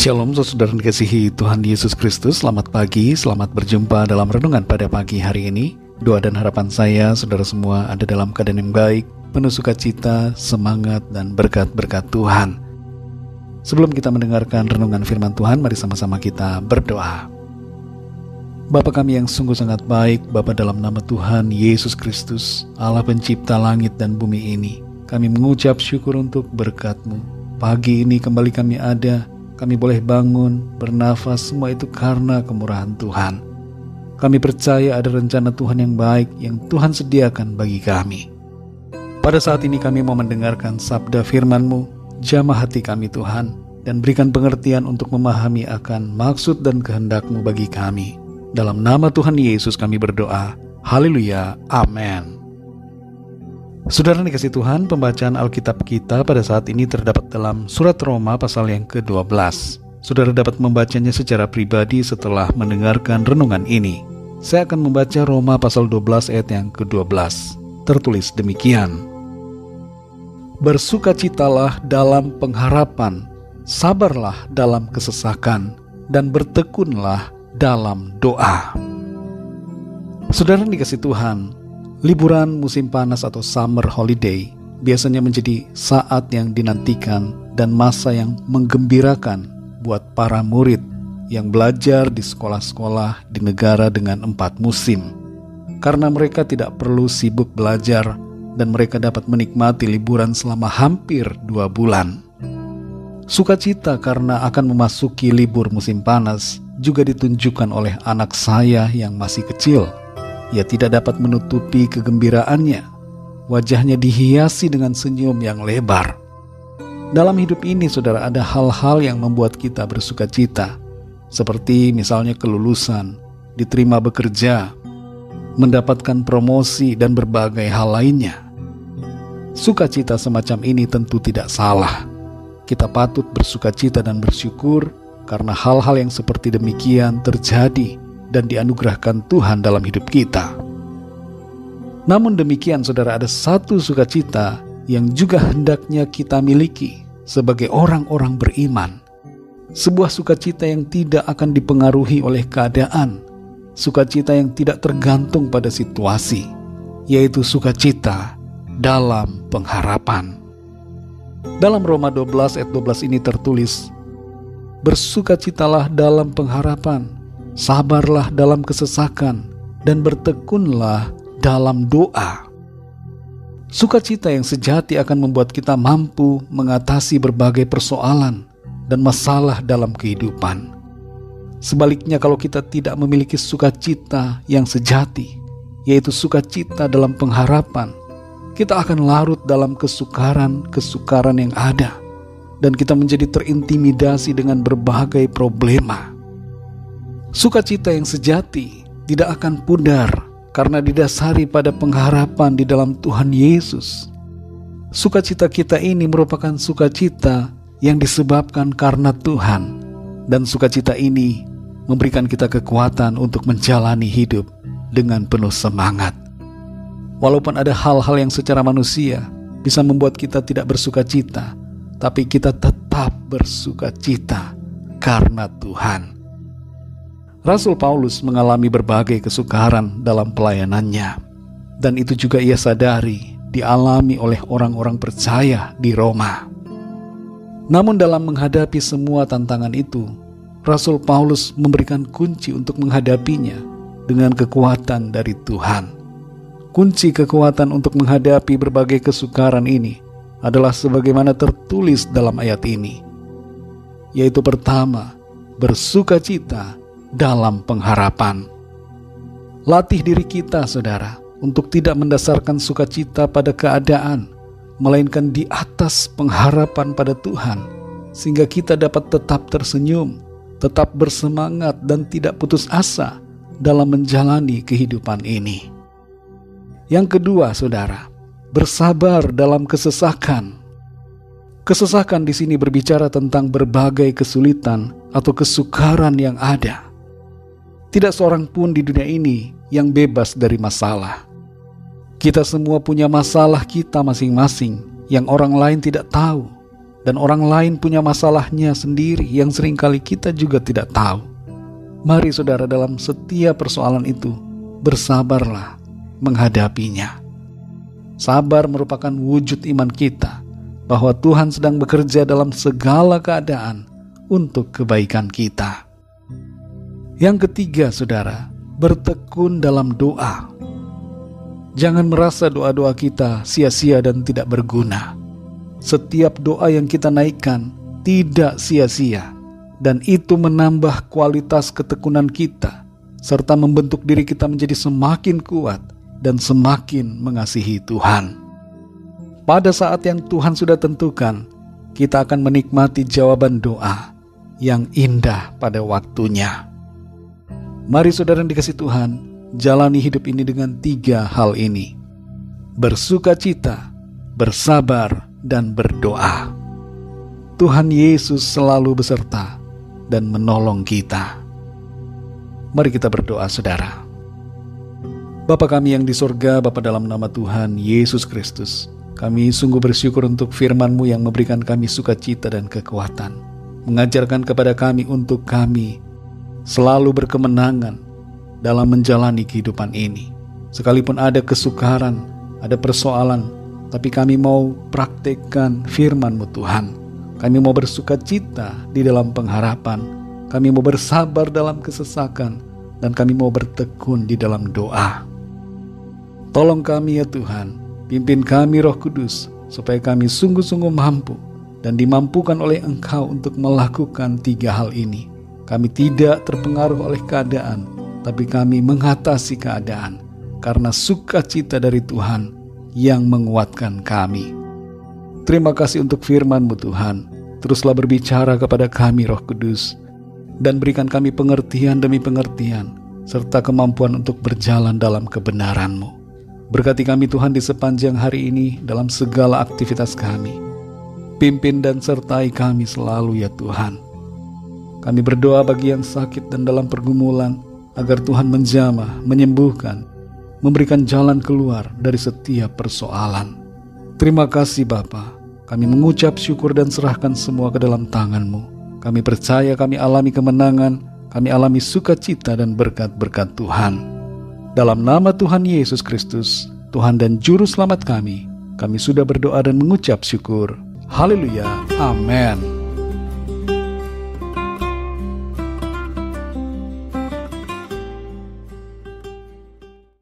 Shalom saudara dikasihi Tuhan Yesus Kristus. Selamat pagi, selamat berjumpa dalam renungan pada pagi hari ini. Doa dan harapan saya saudara semua ada dalam keadaan yang baik Penuh sukacita, semangat, dan berkat-berkat Tuhan. Sebelum kita mendengarkan renungan firman Tuhan Mari sama-sama kita berdoa. Bapa kami yang sungguh sangat baik Bapa dalam nama Tuhan Yesus Kristus Allah pencipta langit dan bumi ini Kami mengucap syukur untuk berkat-Mu. Pagi ini kembali kami ada kami boleh bangun, bernafas, semua itu karena kemurahan Tuhan. Kami percaya ada rencana Tuhan yang baik yang Tuhan sediakan bagi kami. Pada saat ini kami mau mendengarkan sabda firman-Mu, jamah hati kami Tuhan, dan berikan pengertian untuk memahami akan maksud dan kehendak-Mu bagi kami. Dalam nama Tuhan Yesus kami berdoa. Haleluya. Amin. Saudara dikasih Tuhan, pembacaan Alkitab kita pada saat ini terdapat dalam surat Roma pasal yang ke-12. Saudara dapat membacanya secara pribadi setelah mendengarkan renungan ini. Saya akan membaca Roma pasal 12 ayat yang ke-12. Tertulis demikian. Bersukacitalah dalam pengharapan, sabarlah dalam kesesakan, dan bertekunlah dalam doa. Saudara dikasih Tuhan, Liburan musim panas atau summer holiday biasanya menjadi saat yang dinantikan dan masa yang menggembirakan buat para murid yang belajar di sekolah-sekolah di negara dengan empat musim. Karena mereka tidak perlu sibuk belajar dan mereka dapat menikmati liburan selama hampir dua bulan. Sukacita karena akan memasuki libur musim panas juga ditunjukkan oleh anak saya yang masih kecil ia tidak dapat menutupi kegembiraannya. Wajahnya dihiasi dengan senyum yang lebar. Dalam hidup ini, saudara, ada hal-hal yang membuat kita bersuka cita, seperti misalnya kelulusan, diterima bekerja, mendapatkan promosi, dan berbagai hal lainnya. Sukacita semacam ini tentu tidak salah. Kita patut bersuka cita dan bersyukur karena hal-hal yang seperti demikian terjadi dan dianugerahkan Tuhan dalam hidup kita. Namun demikian, saudara, ada satu sukacita yang juga hendaknya kita miliki sebagai orang-orang beriman. Sebuah sukacita yang tidak akan dipengaruhi oleh keadaan, sukacita yang tidak tergantung pada situasi, yaitu sukacita dalam pengharapan. Dalam Roma 12 ayat 12 ini tertulis, Bersukacitalah dalam pengharapan, sabarlah dalam kesesakan, dan bertekunlah dalam doa. Sukacita yang sejati akan membuat kita mampu mengatasi berbagai persoalan dan masalah dalam kehidupan. Sebaliknya, kalau kita tidak memiliki sukacita yang sejati, yaitu sukacita dalam pengharapan, kita akan larut dalam kesukaran-kesukaran yang ada, dan kita menjadi terintimidasi dengan berbagai problema. Sukacita yang sejati tidak akan pudar karena didasari pada pengharapan di dalam Tuhan Yesus. Sukacita kita ini merupakan sukacita yang disebabkan karena Tuhan, dan sukacita ini memberikan kita kekuatan untuk menjalani hidup dengan penuh semangat. Walaupun ada hal-hal yang secara manusia bisa membuat kita tidak bersukacita, tapi kita tetap bersukacita karena Tuhan. Rasul Paulus mengalami berbagai kesukaran dalam pelayanannya, dan itu juga ia sadari dialami oleh orang-orang percaya di Roma. Namun, dalam menghadapi semua tantangan itu, Rasul Paulus memberikan kunci untuk menghadapinya dengan kekuatan dari Tuhan. Kunci kekuatan untuk menghadapi berbagai kesukaran ini adalah sebagaimana tertulis dalam ayat ini, yaitu pertama, bersuka cita dalam pengharapan. Latih diri kita, saudara, untuk tidak mendasarkan sukacita pada keadaan, melainkan di atas pengharapan pada Tuhan, sehingga kita dapat tetap tersenyum, tetap bersemangat, dan tidak putus asa dalam menjalani kehidupan ini. Yang kedua, saudara, bersabar dalam kesesakan. Kesesakan di sini berbicara tentang berbagai kesulitan atau kesukaran yang ada tidak seorang pun di dunia ini yang bebas dari masalah. Kita semua punya masalah kita masing-masing yang orang lain tidak tahu, dan orang lain punya masalahnya sendiri yang sering kali kita juga tidak tahu. Mari saudara dalam setiap persoalan itu bersabarlah menghadapinya. Sabar merupakan wujud iman kita bahwa Tuhan sedang bekerja dalam segala keadaan untuk kebaikan kita. Yang ketiga, saudara, bertekun dalam doa. Jangan merasa doa-doa kita sia-sia dan tidak berguna setiap doa yang kita naikkan tidak sia-sia, dan itu menambah kualitas ketekunan kita, serta membentuk diri kita menjadi semakin kuat dan semakin mengasihi Tuhan. Pada saat yang Tuhan sudah tentukan, kita akan menikmati jawaban doa yang indah pada waktunya. Mari saudara yang dikasih Tuhan, jalani hidup ini dengan tiga hal ini. Bersuka cita, bersabar, dan berdoa. Tuhan Yesus selalu beserta dan menolong kita. Mari kita berdoa saudara. Bapa kami yang di sorga, Bapa dalam nama Tuhan Yesus Kristus, kami sungguh bersyukur untuk firman-Mu yang memberikan kami sukacita dan kekuatan, mengajarkan kepada kami untuk kami selalu berkemenangan dalam menjalani kehidupan ini. Sekalipun ada kesukaran, ada persoalan, tapi kami mau praktekkan firman-Mu Tuhan. Kami mau bersuka cita di dalam pengharapan. Kami mau bersabar dalam kesesakan. Dan kami mau bertekun di dalam doa. Tolong kami ya Tuhan, pimpin kami roh kudus, supaya kami sungguh-sungguh mampu dan dimampukan oleh Engkau untuk melakukan tiga hal ini. Kami tidak terpengaruh oleh keadaan, tapi kami mengatasi keadaan karena sukacita dari Tuhan yang menguatkan kami. Terima kasih untuk firman-Mu Tuhan. Teruslah berbicara kepada kami Roh Kudus dan berikan kami pengertian demi pengertian serta kemampuan untuk berjalan dalam kebenaran-Mu. Berkati kami Tuhan di sepanjang hari ini dalam segala aktivitas kami. Pimpin dan sertai kami selalu ya Tuhan. Kami berdoa bagi yang sakit dan dalam pergumulan agar Tuhan menjamah, menyembuhkan, memberikan jalan keluar dari setiap persoalan. Terima kasih Bapa. Kami mengucap syukur dan serahkan semua ke dalam tangan-Mu. Kami percaya kami alami kemenangan, kami alami sukacita dan berkat-berkat Tuhan. Dalam nama Tuhan Yesus Kristus, Tuhan dan Juru Selamat kami, kami sudah berdoa dan mengucap syukur. Haleluya. Amin.